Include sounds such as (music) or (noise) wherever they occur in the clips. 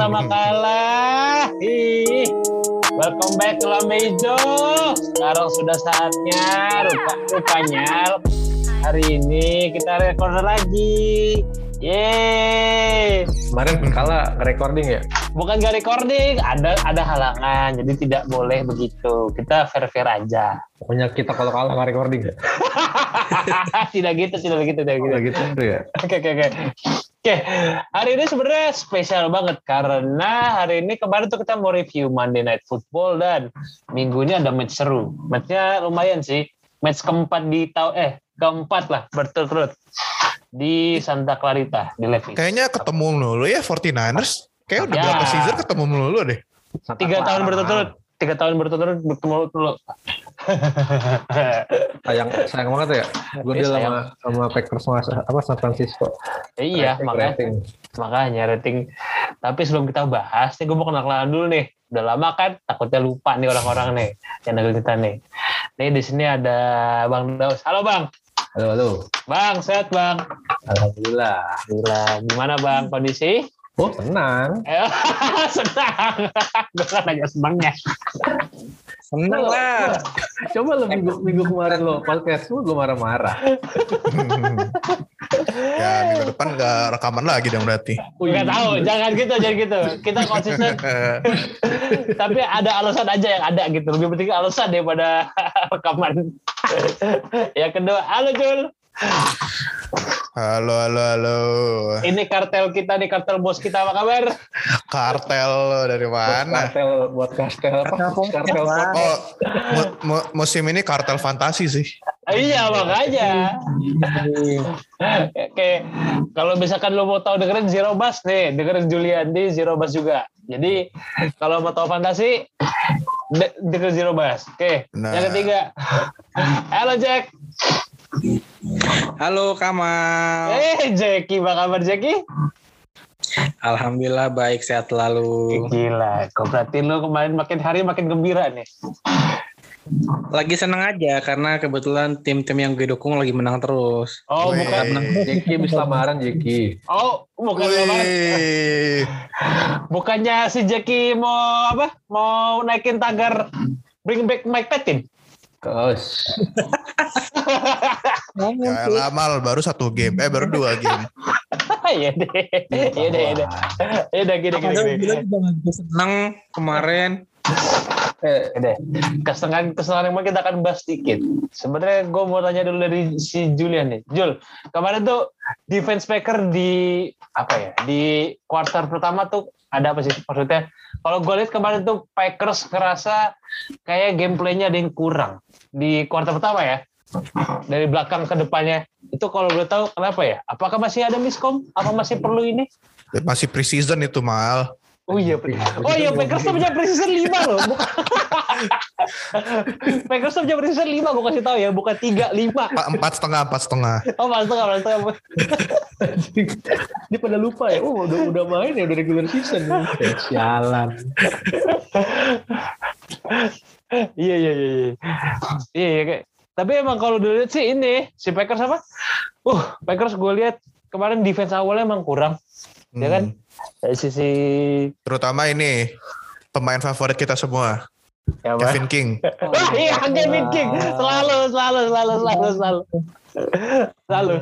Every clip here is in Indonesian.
pertama (laughs) kalah. Ih. Welcome back ke Lambe Hijau. Sekarang sudah saatnya rupa rupanya hari ini kita record lagi. Yeay. Kemarin kalah recording ya? Bukan gak recording, ada ada halangan, jadi tidak boleh begitu. Kita fair fair aja. Pokoknya kita kalau kalah nggak recording ya? (laughs) tidak gitu, tidak gitu, tidak gitu. Oh, gitu itu ya? Oke, oke, oke. Oke, hari ini sebenarnya spesial banget karena hari ini kemarin tuh kita mau review Monday Night Football dan minggu ini ada match seru. Matchnya lumayan sih. Match keempat di tahun eh keempat lah berturut-turut di Santa Clarita di Levis. Kayaknya ketemu dulu ya 49ers. Kayak udah Ya. berapa season ketemu dulu deh. Tiga tahun berturut-turut, tiga tahun berturut-turut bertemu dulu. (laughs) Sayang, sayang banget ya. Gue sayang. sama, sama Packers sama apa San Francisco. iya, Rating, makanya rating. makanya rating. Tapi sebelum kita bahas nih, gue mau kenalan dulu nih. Udah lama kan, takutnya lupa nih orang-orang nih yang dengerin kita nih. Nih di sini ada Bang Daus. Halo Bang. Halo, halo. Bang, sehat Bang. Alhamdulillah. Gila, gimana Bang kondisi? Oh, tenang. Eh, (laughs) senang. Gue kan nanya senangnya. Senang lah. Coba lo minggu, (laughs) minggu kemarin lo podcast lu gue marah-marah. (laughs) ya minggu depan nggak rekaman lagi dong berarti. Gak tahu, jangan gitu, jangan gitu. Kita konsisten, (laughs) tapi ada alasan aja yang ada gitu. Lebih penting alasan daripada rekaman. yang kedua, halo Jul. Halo halo halo. Ini kartel kita nih, kartel bos kita apa kabar? Kartel dari Buat mana? kartel, buat kartel apa? Kartel Oh mu- mu- musim ini kartel fantasi sih. iya makanya. Oke, kalau misalkan lo mau tahu dengerin Zero Bass nih, dengerin Julian di Zero Bass juga. Jadi kalau mau tahu fantasi, de- dengerin Zero Bass. Oke, Nah. yang ketiga, halo Jack. Halo Kamal. Eh, Jackie, apa kabar Jackie? Alhamdulillah baik sehat selalu. Gila, kok berarti lu kemarin makin hari makin gembira nih. Lagi seneng aja karena kebetulan tim-tim yang gue dukung lagi menang terus. Oh, Wih. bukan. Jeki habis lamaran Jeki. Oh, bukan. Wih. (laughs) Bukannya si Jackie mau apa? Mau naikin tagar bring back Mike Patton? Kos. Ya lama baru satu game, eh baru dua game. (laughs) Iya deh. Iya deh, iya deh. Iya deh, gini, gini, gini. Seneng kemarin. Eh, Iya deh. Kesenangan kesenangan yang kita akan bahas sedikit. Sebenarnya gue mau tanya dulu dari si Julian nih. Jul, kemarin tuh defense Packer di apa ya? Di kuarter pertama tuh ada apa sih maksudnya? Kalau gue lihat kemarin tuh Packers ngerasa kayak gameplaynya ada yang kurang di kuarter pertama ya. Dari belakang ke depannya. Itu kalau boleh tahu kenapa ya? Apakah masih ada miskom? Apa masih perlu ini? Masih preseason itu mal. Oh iya, pre- oh iya Packers tuh (laughs) punya precision 5 loh. Bukan. Packers tuh punya precision 5 gue kasih tahu ya, bukan 3, 5. Empat, empat setengah, empat setengah. Oh, mas tengah, mas tengah. dia pada lupa ya. Oh, udah udah main ya udah regular season. Sialan. Iya, iya, iya. Iya, iya, iya, kayak. Tapi emang kalau dilihat sih ini, si Packers apa? Uh, Packers gue lihat kemarin defense awalnya emang kurang, ya kan? Hmm. Dari sisi Terutama ini pemain favorit kita semua, ya apa? Kevin King. Wah, (laughs) iya, Kevin King. Selalu, selalu, selalu, selalu, selalu. Selalu.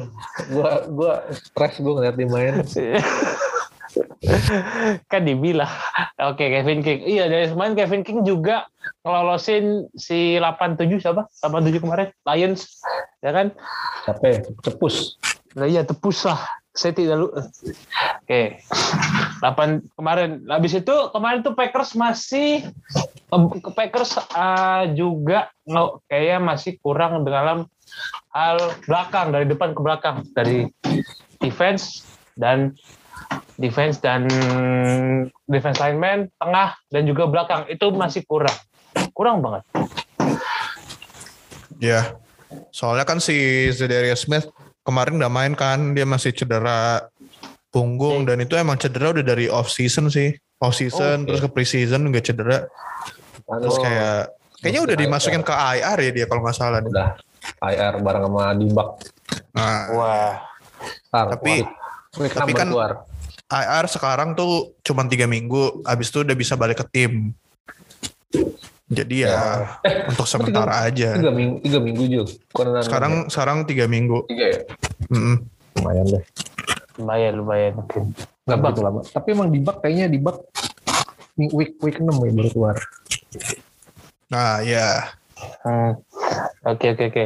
Gua gua stres gua ngeliat dia main. (laughs) kan dibilang oke Kevin King iya dari kemarin Kevin King juga ngelolosin si 87 siapa 87 kemarin Lions ya kan Siapa ya? Cepus. nah, iya tepus lah saya tidak lu oke. 8 kemarin. Habis itu kemarin tuh Packers masih ke Packers ah, juga no, kayaknya masih kurang dalam hal belakang dari depan ke belakang. Dari defense dan defense dan defense lineman tengah dan juga belakang. Itu masih kurang. Kurang banget. Ya, soalnya kan si Zedarius Smith kemarin udah main kan, dia masih cedera punggung dan itu emang cedera udah dari off season sih, off season Oke. terus ke preseason juga cedera, terus Oh, kayak kayaknya udah dimasukin ke IR ya dia kalau nggak salah nih. udah IR bareng sama Dibak. Nah, wah Ntar, Tapi- tapi kan- keluar. IR sekarang tuh cuma tiga minggu, abis itu udah bisa balik ke tim. Jadi ya, untuk sementara aja. Tiga minggu, tiga minggu juga. Sekarang sekarang tiga minggu. tiga ya. Mm-mm. Lumayan deh. lumayan lumayan mungkin Nggak begitu lama. Tapi emang di bug kayaknya di bug week week 6 ya baru keluar. Nah ya. Oke oke oke.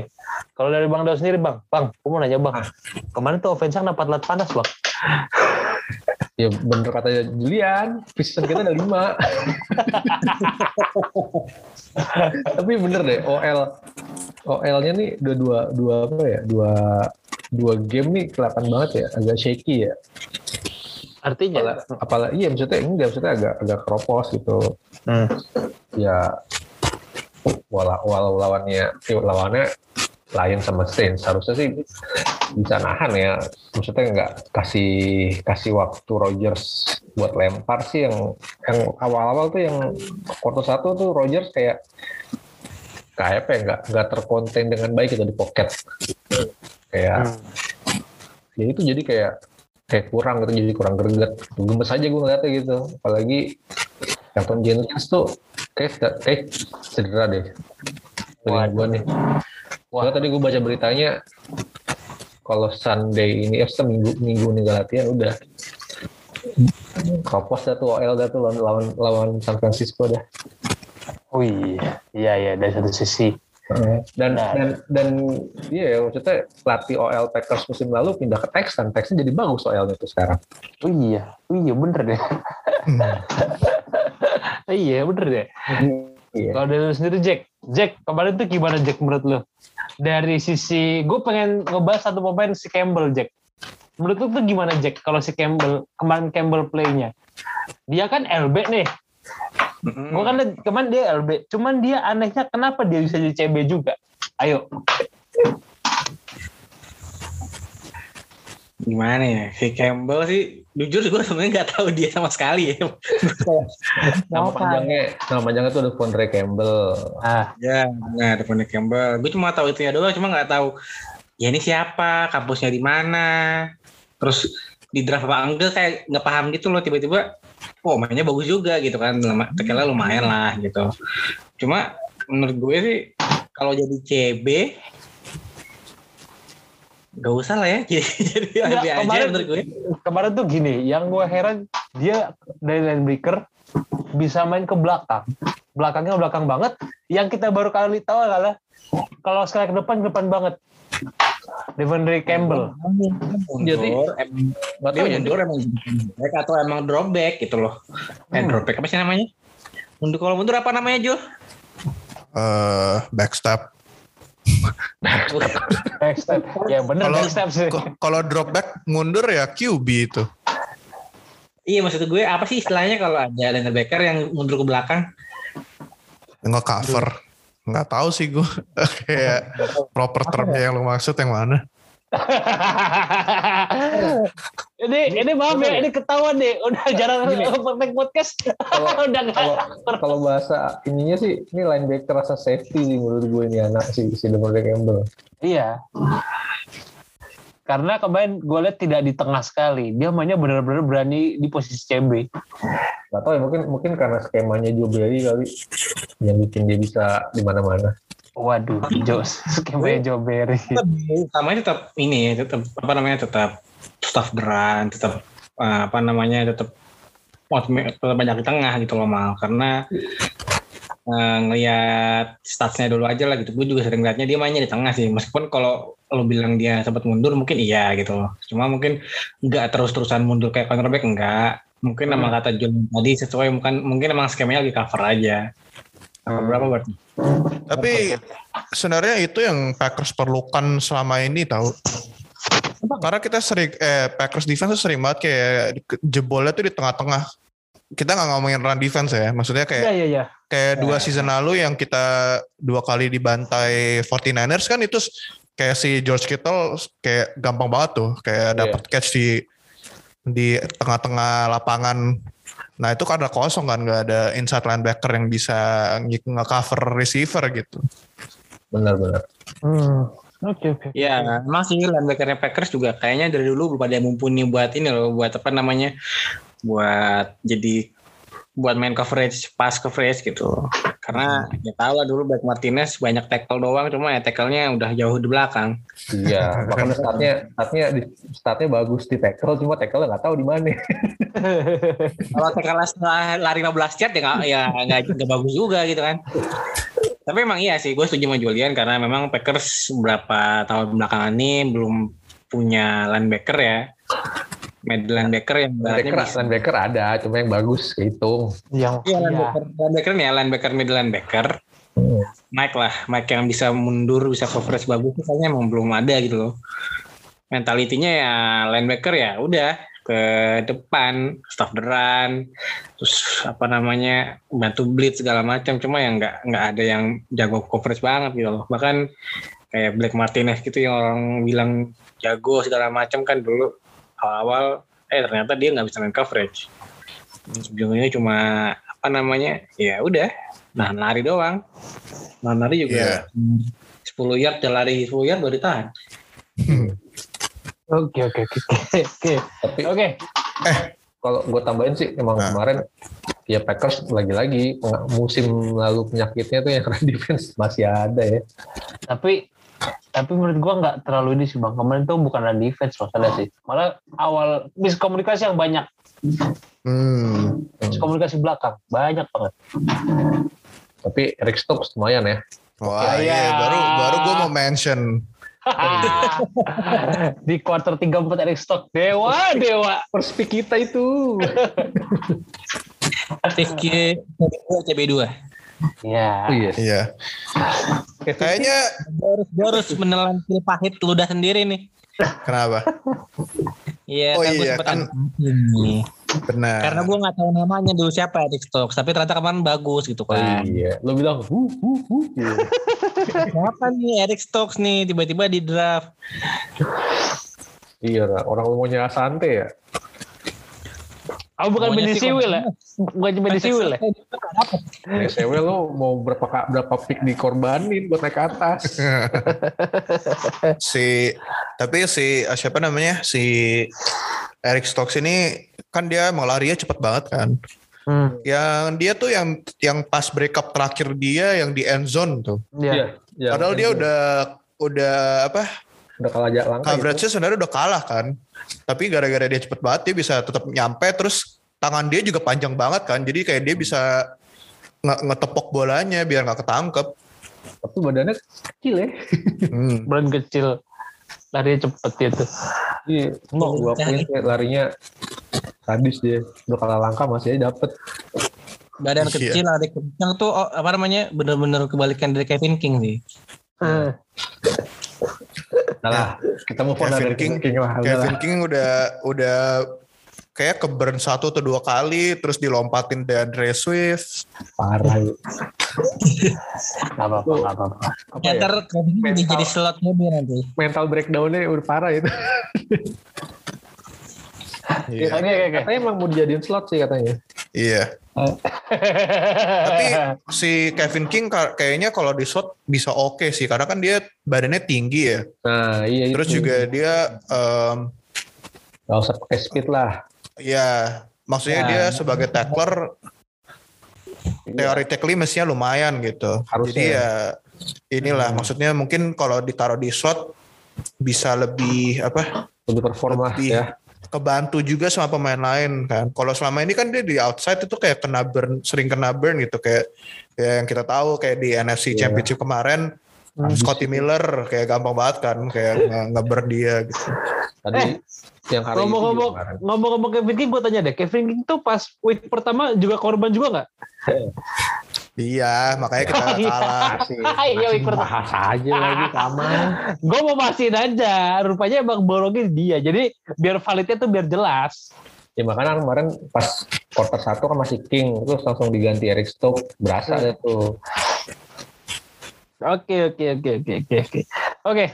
Kalau dari Bang Dao sendiri Bang, Bang, aku mau nanya Bang. Kemarin tuh offense kenapa telat panas Bang? Ya bener kata Julian, season kita ada lima. Tapi bener deh, OL OL-nya nih dua dua dua apa ya? Dua dua game nih kelihatan banget ya, agak shaky ya. Artinya? Apalagi, apalagi iya maksudnya enggak maksudnya agak agak keropos gitu. Hmm. Ya walau, walau lawannya eh, lawannya Lion sama Saints harusnya sih bisa nahan ya. Maksudnya nggak kasih kasih waktu Rogers buat lempar sih yang yang awal-awal tuh yang quarter satu tuh Rogers kayak kayak apa ya nggak nggak terkonten dengan baik itu di pocket. Kayak Hmm. ya itu jadi kayak kayak kurang gitu jadi kurang greget. Gemes aja gue ngeliatnya gitu. Apalagi Elton Jenkins tuh kayak kayak cedera deh feeling gue nih Wah. Soalnya tadi gue baca beritanya kalau Sunday ini eh seminggu minggu nih gak latihan udah Kropos dah tuh OL dah tuh lawan lawan, lawan San Francisco dah Oh iya, iya iya dari satu sisi. dan Nah. dan dan iya ya maksudnya pelatih OL Packers musim lalu pindah ke Texans Texans jadi bagus OL-nya tuh sekarang Oh iya, oh iya bener deh. Oh (laughs) iya bener deh. Iya Kalau dari lu sendiri Jack, Jack kemarin tuh gimana Jack menurut lu? Dari sisi, gue pengen ngebahas satu pemain si Campbell Jack. Menurut lu tuh gimana Jack kalau si Campbell kemarin Campbell playnya? Dia kan LB nih. Mm-mm. Gue kan kemarin dia LB. Cuman dia anehnya kenapa dia bisa jadi CB juga? Ayo. Gimana ya? Si Campbell sih, jujur gue sebenarnya nggak tahu dia sama sekali ya. (laughs) nama panjangnya nama panjangnya tuh ada Fondre Campbell Ah, ya, nah ada Fonny Campbell. Gue cuma tahu itunya doang, cuma nggak tahu ya ini siapa, kampusnya di mana, terus di draft apa enggak kayak nggak paham gitu loh tiba-tiba oh mainnya bagus juga gitu kan terkira lumayan lah gitu cuma menurut gue sih kalau jadi CB Gak usah lah ya (laughs) jadi aja kemarin- menurut gue kemarin tuh gini, yang gue heran dia dari linebacker bisa main ke belakang. Belakangnya belakang banget. Yang kita baru kali tahu adalah kalau sekali ke depan ke depan banget. Devondre Campbell. Jadi, nggak dia tahu mundur emang back atau emang drop back gitu loh eh Hmm. drop back apa sih namanya mundur kalau mundur apa namanya Jo eh backstep. Backstep. Ya bener Kalau- backstep sih. Kalau drop back mundur ya QB itu. iya maksud gue apa sih istilahnya kalau ada linebacker yang mundur ke belakang Nggak cover. Nggak tahu sih gue. (laughs) Kayak proper termnya yang lu maksud yang mana? (laughs) ini ini maaf ya, ini ketahuan deh. Udah jarang perfect podcast. (laughs) Kalau- Udah kalau kalau bahasa ininya sih ini linebacker rasa safety sih menurut gue ini anak si si Devondre Campbell Iya. Karena kemarin gue lihat tidak di tengah sekali. Dia mainnya benar-benar berani di posisi CB. Gak tau ya mungkin mungkin karena skemanya Joe Barry kali yang bikin dia bisa di mana-mana. Waduh, Jos. (laughs) Skemanya Joe Barry. sama tetap ini tetap apa namanya tetap staff beran tetap eh, apa namanya tetap tetap banyak di tengah gitu loh mal karena eh, ngelihat statsnya dulu aja lah gitu gue juga sering liatnya dia mainnya di tengah sih meskipun kalau lo bilang dia sempat mundur mungkin iya gitu loh cuma mungkin nggak terus-terusan mundur kayak cornerback enggak mungkin Hmm. nama kata John tadi sesuai mungkin mungkin emang skemanya lagi cover aja berapa berarti Tapi sebenarnya itu yang Packers perlukan selama ini tahu. Karena kita sering eh Packers defense tuh sering banget kayak jebolnya tuh di tengah-tengah. Kita nggak ngomongin run defense ya, maksudnya kayak Iya, iya, iya. kayak dua Ya. season lalu yang kita dua kali dibantai 49ers kan itu kayak si George Kittle kayak gampang banget tuh kayak Iya. dapat catch di di tengah-tengah lapangan. Nah itu karena kosong kan nggak ada inside linebacker yang bisa nge- nge-cover receiver gitu. Benar-benar. Hmm. Oke oke. Ya, emang sih linebackernya Packers juga kayaknya dari dulu belum ada yang mumpuni buat ini loh, buat apa namanya, buat jadi buat main coverage, pass coverage gitu. Karena ya tau lah dulu Black Martinez banyak tackle doang, cuma ya tackle-nya udah jauh di belakang. Iya, makanya statnya statnya statnya bagus di tackle, cuma tackle nggak tahu di mana. (laughs) Kalau tackle setelah lari 15 yard ya nggak ya nggak nggak bagus juga gitu kan. Tapi emang iya sih, gue setuju sama Julian karena memang Packers beberapa tahun belakangan ini belum punya linebacker ya. Mid linebacker yang ibaratnya Linebacker, linebacker ada, cuma yang bagus kehitung. Yang Iya iya. linebacker, linebacker nih ya, linebacker mid linebacker. Mike lah, Mike yang bisa mundur, bisa coverage bagus, itu kayaknya emang belum ada gitu loh. Mentalitinya ya linebacker ya udah ke depan, stop the run, terus apa namanya bantu blitz segala macam. Cuma yang nggak nggak ada yang jago coverage banget gitu loh. Bahkan kayak Black Martinez gitu yang orang bilang jago segala macam kan dulu awal-awal eh ternyata dia nggak bisa main coverage sebelumnya cuma apa namanya ya udah nah lari doang nah lari juga 10 yard dia lari 10 yard baru ditahan (laughs) Oke oke oke oke. Tapi Oke. kalau gue tambahin sih emang Nah. kemarin ya Packers lagi-lagi musim lalu penyakitnya tuh yang (laughs) defense masih ada ya. Tapi tapi menurut gua nggak terlalu ini sih bang. Kemarin tuh bukan run defense masalah sih. Malah awal miskomunikasi yang banyak. Hmm. Miskomunikasi belakang banyak banget. Tapi Eric Stokes lumayan ya. Wah, Oke. iya. Ya. Baru baru gue mau mention. (laughs) Di quarter 3 4 Eric Stock dewa dewa. First pick kita itu. (laughs) Safety CB2 Ya. Oh iya. Iya. Kayaknya harus menelan pil pahit ludah sendiri nih kenapa? iya Oh kan iya, kan- ini Benar. karena gue nggak tahu namanya dulu siapa Eric Stokes tapi ternyata kemarin bagus gitu Oh kan iya. Lo bilang hu hu hu. Gitu. siapa nih Eric Stokes nih tiba-tiba di draft iya, Ra. orang lu mau nyala Asante ya. Oh bukan Maunya Benny sih Siwil ya? Bukan Benny Siwil ya? SW lo mau berapa berapa pick dikorbanin buat naik ke atas. (laughs) si tapi si eh, siapa namanya si Eric Stokes ini kan dia emang larinya cepet banget kan. Hmm. Yang dia tuh yang yang pas breakup terakhir dia yang di end zone tuh. Iya. Ya, Padahal dia udah udah apa udah kalah aja langkah. gitu. coverage-nya sebenarnya udah kalah kan. Tapi gara-gara dia cepet banget dia bisa tetap nyampe terus tangan dia juga panjang banget kan. Jadi kayak dia bisa nge ngetepok bolanya biar nggak ketangkep. Tapi badannya kecil ya. Hmm. (laughs) Brand kecil. Larinya cepet gitu. Iya, mau gua akuin kayak larinya sadis dia. Udah kalah langkah masih aja dapet. badan Iya. kecil ada kencang tuh oh, apa namanya bener-bener kebalikan dari Kevin King sih Hmm. Nah lah, kita mau Kevin dari King- King lah. udah Kevin. King udah udah kayak ke burn satu atau dua kali terus dilompatin DeAndre Swift. Parah ya. Gak apa-apa, gak apa-apa. Apa ya, ya? ntar Mental. jadi slot mobil nanti Mental breakdownnya udah parah itu. (laughs) Iya. Oke. Katanya emang mau dijadiin slot sih katanya. Iya. (laughs) Tapi si Kevin King ka- kayaknya kalau di shot bisa oke sih karena kan dia badannya tinggi ya. Nah iya Terus itu. juga dia em, Gak usah pakai speed lah. ya maksudnya Ya. dia sebagai tackler theoretically mestinya lumayan gitu. Harusnya. Jadi ya inilah maksudnya mungkin kalau ditaruh di shot bisa lebih apa Lebih performa Lebih. ya. Kebantu juga sama pemain lain kan. Kalau selama ini kan dia di outside itu kayak kena burn, sering kena burn gitu kayak kayak yang kita tahu kayak di NFC Iya. Championship kemarin Habis Scotty Miller kayak gampang banget kan kayak nge- nge-burn dia gitu. Tadi yang hari Ngomong-ngomong, ngomong-ngomong Kevin King, gue tanya deh, Kevin King tuh pas week pertama juga korban juga nggak? (laughs) Iya, makanya kita (laughs) Iya. kalah. Masih, (laughs) Iya, masih ikut. bahas aja lagi sama. (laughs) Gue mau mastiin aja, rupanya emang borongnya dia. Jadi biar validnya tuh biar jelas. Ya makanya kemarin pas quarter satu kan masih King, terus langsung diganti Eric Stokes, berasa deh tuh. Oke oke oke oke oke oke. Oke.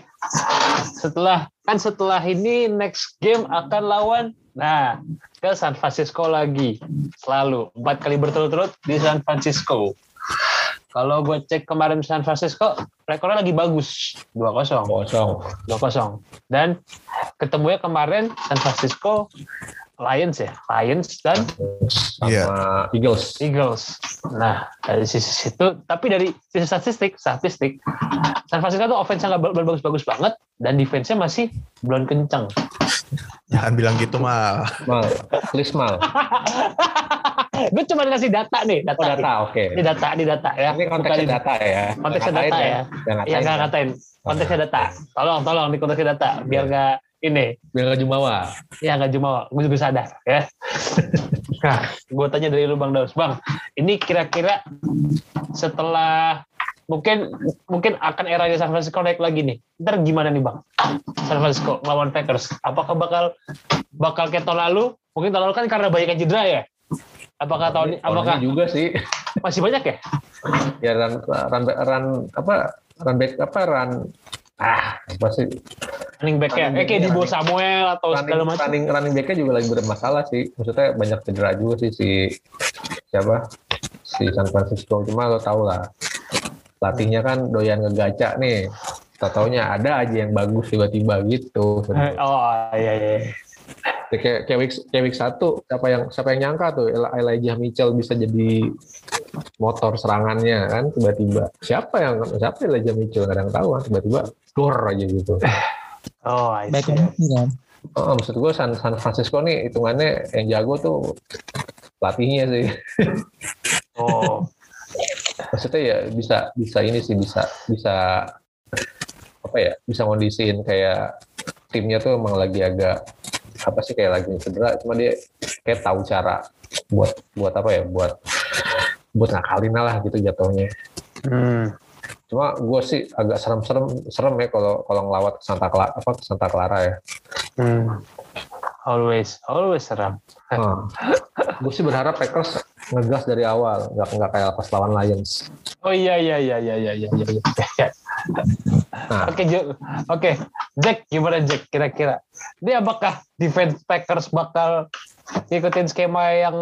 Setelah kan setelah ini next game akan lawan nah ke San Francisco lagi. Selalu empat kali berturut-turut di San Francisco. Kalau gue cek kemarin San Francisco, rekornya lagi bagus. 2-0. kosong 2-0. Dan ketemunya kemarin San Francisco Lions ya. Lions dan sama Iya. Eagles Eagles. Nah, dari sisi situ, tapi dari sisi statistik, statistik, San Francisco tuh offense-nya nggak bagus-bagus banget, dan defense-nya masih belum kencang. (laughs) Jangan bilang gitu mal. mal please mal (laughs) Gue cuma dikasih data nih, data. oh data oke Ini data, ini data ya. ini konteksnya Bukan- data ya Konteksnya data ya. Nggak Iya, ngatain nggak ya. ngatain. Konteksnya data. Tolong, tolong di konteksnya data, biar Iya. nggak ini. biar nggak jumawa Ya nggak cuma, gue juga sadar ya. (laughs) nah, gue tanya dari lu Bang Daus, Bang, ini kira-kira setelah mungkin mungkin akan era San Francisco naik lagi nih. Ntar gimana nih Bang? San Francisco lawan Packers. Apakah bakal bakal kayak tahun lalu? Mungkin tahun lalu kan karena banyak yang cedera ya. Apakah tahun ini, apakah juga sih masih banyak ya? ya run run, run apa run back apa run ah apa sih Running back ya? Eh kayak di back-nya, Samuel atau running, segala macam. running running backnya juga lagi bermasalah sih maksudnya banyak cedera juga sih si siapa si San Francisco cuma lo tau lah latihnya kan doyan ngegaca nih. Tak taunya ada aja yang bagus tiba-tiba gitu. Eh, Oh iya iya. kayak kayak week, kayak week satu siapa yang siapa yang nyangka tuh Eli- Elijah Mitchell bisa jadi motor serangannya kan? Tiba-tiba. Siapa yang siapa Elijah Mitchell? Kadang tahu kan? Tiba-tiba dor aja gitu. (sighs) Oh, I see. kan? oh, maksud gue San, San Francisco nih hitungannya yang jago tuh pelatihnya sih. Oh, (laughs) maksudnya ya bisa bisa ini sih bisa bisa apa ya bisa ngondisiin kayak timnya tuh emang lagi agak apa sih kayak lagi cedera cuma dia kayak tahu cara buat buat apa ya buat buat ngakalin lah gitu jatuhnya hmm. cuma gue sih agak serem-serem serem ya kalau kalau ngelawat ke Santa Clara apa ke Santa Clara ya Hmm. Always, always seram. gue sih berharap Packers ngegas dari awal nggak nggak kayak pas lawan Lions Oh iya iya iya iya iya iya. iya. Nah. Oke oke Jack gimana Jack kira-kira? Dia apakah defense Packers bakal ngikutin skema yang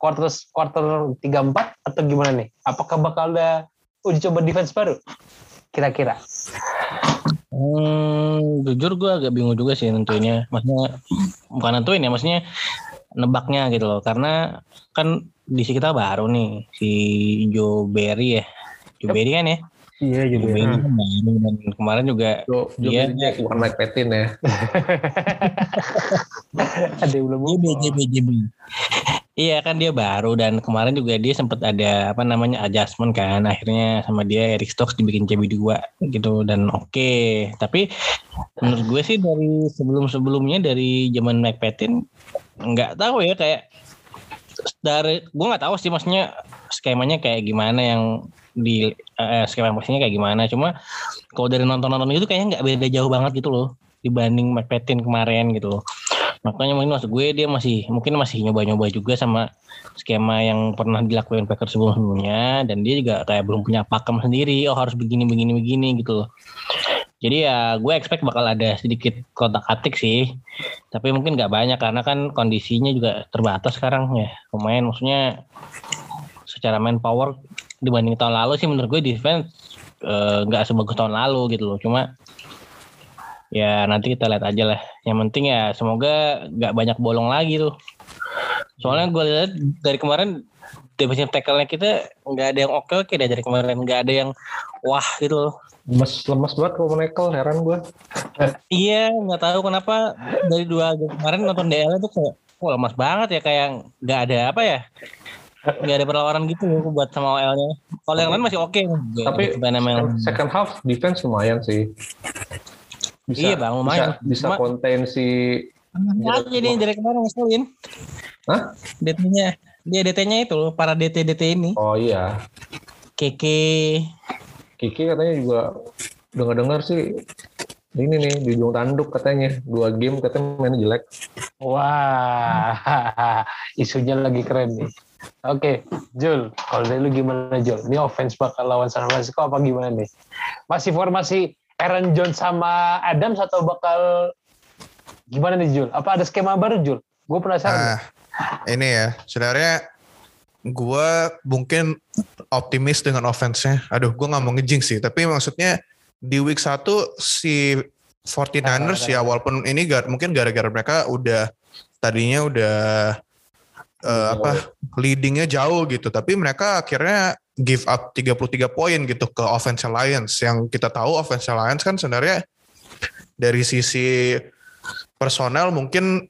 quarter quarter tiga empat atau gimana nih? Apakah bakal ada uji coba defense baru? Kira-kira? Hmm, jujur gue agak bingung juga sih nentuinnya. Maksudnya bukan nentuin ya, maksudnya nebaknya gitu loh. Karena kan di sini kita baru nih si Joe Berry ya. Joe Yep. Berry kan ya. Iya Joe Berry kan baru dan kemarin juga Joe Joe. Berry Jack, bukan Mike Petin ya (laughs) Ada yang belum JB JB JB. Iya kan dia baru dan kemarin juga dia sempat ada apa namanya adjustment kan akhirnya sama dia Eric Stokes dibikin CB2 gitu dan oke tapi menurut gue sih dari sebelum-sebelumnya dari zaman Mike Patton nggak tahu ya kayak dari gue nggak tahu sih maksudnya skemanya kayak gimana yang di eh, skema maksudnya kayak gimana. Cuma kalau dari nonton-nonton itu kayaknya nggak beda jauh banget gitu loh dibanding Mike Patton kemarin gitu loh. Makanya mungkin maksud gue dia masih mungkin masih nyoba-nyoba juga sama skema yang pernah dilakuin Packers sebelum-sebelumnya dan dia juga kayak belum punya pakem sendiri. Oh harus begini begini begini gitu loh jadi ya gue expect bakal ada sedikit kotak atik sih. Tapi mungkin nggak banyak karena kan kondisinya juga terbatas sekarang ya. Lumayan maksudnya secara manpower dibanding tahun lalu sih menurut gue defense eh, nggak sebagus tahun lalu gitu loh. Cuma ya nanti kita lihat aja lah. Yang penting ya semoga nggak banyak bolong lagi tuh. Soalnya gue lihat dari kemarin defensive tackle-nya kita nggak ada yang oke oke deh dari kemarin. Nggak ada yang wah gitu loh. Lemes lemes banget kalau Michael heran gue (laughs) iya nggak tahu kenapa dari dua kemarin nonton DL tuh kayak wah lemas banget ya kayak nggak ada apa ya? Nggak ada perlawanan gitu loh buat sama OL-nya kalau yang lain masih oke. Tapi memang second half defense lumayan sih. Bisa iya bang lumayan. bisa, bisa konten si dia yang dari kemarin ngeselin? Hah? Dia DT-nya itu loh para DT DT ini oh iya Keke Kiki katanya juga dengar-dengar sih ini nih di ujung tanduk katanya dua game katanya mainnya jelek Wah, (laughs) isunya lagi keren nih. Oke, Jul, kalau dari lu gimana Jul? Ini offense bakal lawan San Francisco apa gimana nih? Masih formasi Aaron Jones sama Adams atau bakal gimana nih Jul? Apa ada skema baru Jul? Gue penasaran. Nah, ini ya sebenarnya gue mungkin optimis dengan offense-nya. Aduh, gue nggak mau ngejing sih. Tapi maksudnya di week 1 si 49ers ya walaupun ini gar, mungkin gara-gara mereka udah tadinya udah eh, apa leadingnya jauh gitu. Tapi mereka akhirnya give up 33 poin gitu ke offense Lions. Yang kita tahu offense Lions kan sebenarnya dari sisi personel mungkin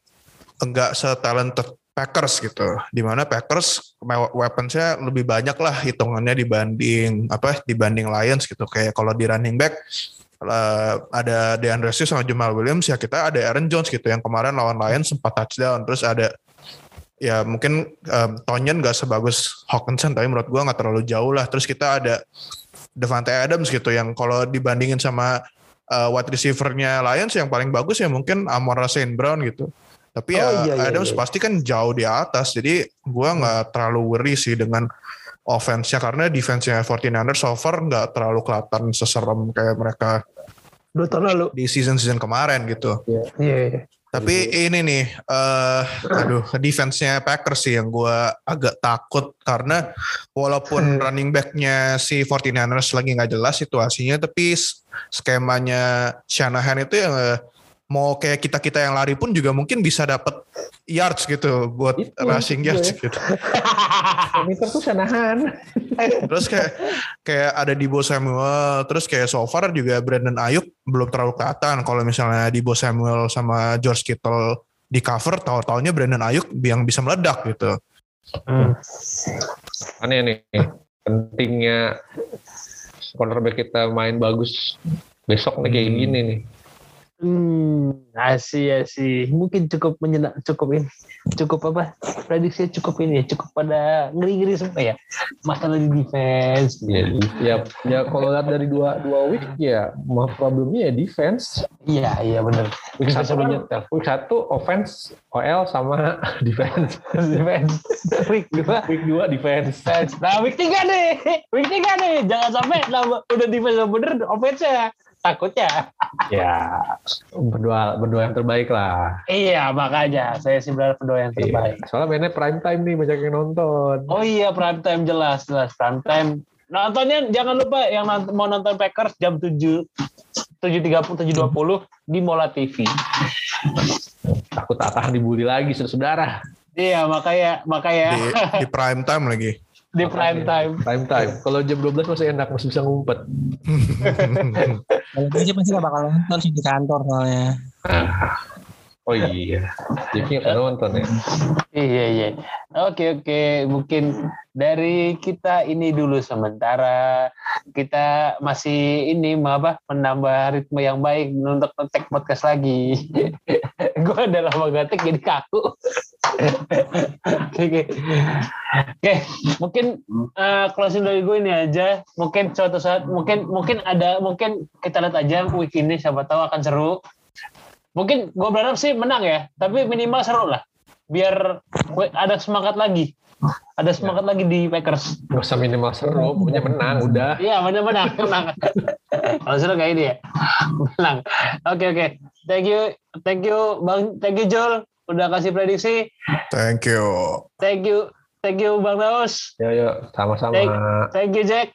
enggak setalented Packers gitu. Di mana Packers weaponsnya lebih banyak lah hitungannya dibanding apa dibanding Lions gitu. Kayak kalau di running back eh, ada DeAndre Swift sama Jamal Williams ya kita ada Aaron Jones gitu yang kemarin lawan Lions sempat touchdown terus ada ya mungkin um, Tonyan gak sebagus Hawkinson tapi menurut gua nggak terlalu jauh lah terus kita ada Devante Adams gitu yang kalau dibandingin sama uh, wide receiver-nya Lions yang paling bagus ya mungkin Amon St. Brown gitu tapi ya Oh, iya, iya, Adams iya. pasti kan jauh di atas jadi gua nggak terlalu worry sih dengan offense-nya karena defense-nya 49ers so far nggak terlalu kelihatan seserem kayak mereka Dua tahun lalu. di season-season kemarin gitu. Iya. iya. Tapi ini nih, eh aduh, defense-nya Packers sih yang gue agak takut karena walaupun running back-nya si 49ers lagi nggak jelas situasinya, tapi skemanya Shanahan itu yang mau kayak kita-kita yang lari pun juga mungkin bisa dapat yards gitu buat Itu, rushing itu yards ya. gitu. (laughs) Pemiter tuh Shanahan. Terus kayak kayak ada Dibo Samuel, terus kayak so far juga Brandon Ayuk belum terlalu kelihatan kalau misalnya Dibo Samuel sama George Kittle di cover tahu-taunya Brandon Ayuk yang bisa meledak gitu. Aneh nih. Pentingnya cornerback kita main bagus besok nih kayak Hmm. gini nih. Hmm, asih asih. Mungkin cukup menyenang, cukup ini, cukup apa? Prediksinya cukup ini, ya, cukup pada ngeri-ngeri semua ya. Masalah di defense. Ya, ya, ya kalau lihat dari dua dua week ya, mah problemnya ya defense. Iya, iya benar. Week satu, sebelum kan, nyetel. week satu offense OL sama (laughs) defense. defense. Week dua. Week dua defense. defense. Nah, week tiga nih. Week tiga nih. Jangan sampai nambah- udah defense bener, offense-nya. Takutnya. ya berdoa berdoa yang terbaik lah. Iya, makanya. Saya sih berharap berdoa yang terbaik. Iya. Soalnya mainnya prime time nih banyak yang nonton. Oh iya, prime time jelas, jelas. Prime time. Nontonnya jangan lupa yang mau nonton Packers jam 7 7.30 7.20 di Mola TV. Takut tak tahan dibully lagi saudara. Iya, makanya makanya Di, di prime time lagi. Di prime time. Prime time. Kalau jam 12 masih enak masih bisa ngumpet. (laughs) Kalau sih pasti gak bakal nonton sih di kantor soalnya. Oh iya. Jadi nggak nonton ya. Iya, iya. Oke, oke. Mungkin dari kita ini dulu sementara kita masih ini apa menambah ritme yang baik untuk ngetek podcast lagi. (laughs) Gue udah lama take jadi kaku. Oke, oke. Mungkin eh, closing dari gue ini aja. Mungkin suatu saat mungkin mungkin ada mungkin kita lihat aja week ini siapa tahu akan seru. Mungkin gue berharap sih menang ya, tapi minimal seru lah. Biar ada semangat lagi. Ada semangat lagi di Packers. Gak usah minimal seru, pokoknya menang udah. Iya, benar menang, (laughs) menang. Kalau seru kayak ini ya, (laughs) menang. Oke oke, thank you, thank you bang, thank you Joel, udah kasih prediksi. Thank you. Thank you, thank you bang Daus, Yo yo sama-sama. Thank- thank you Jack.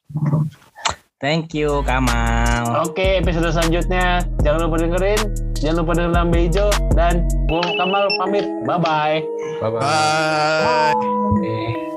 Thank you Kamal. Oke, episode selanjutnya jangan lupa dengerin, jangan lupa dengerin Lambe Hijau dan Bung Kamal pamit. Bye bye. Bye bye. Bye. Eh.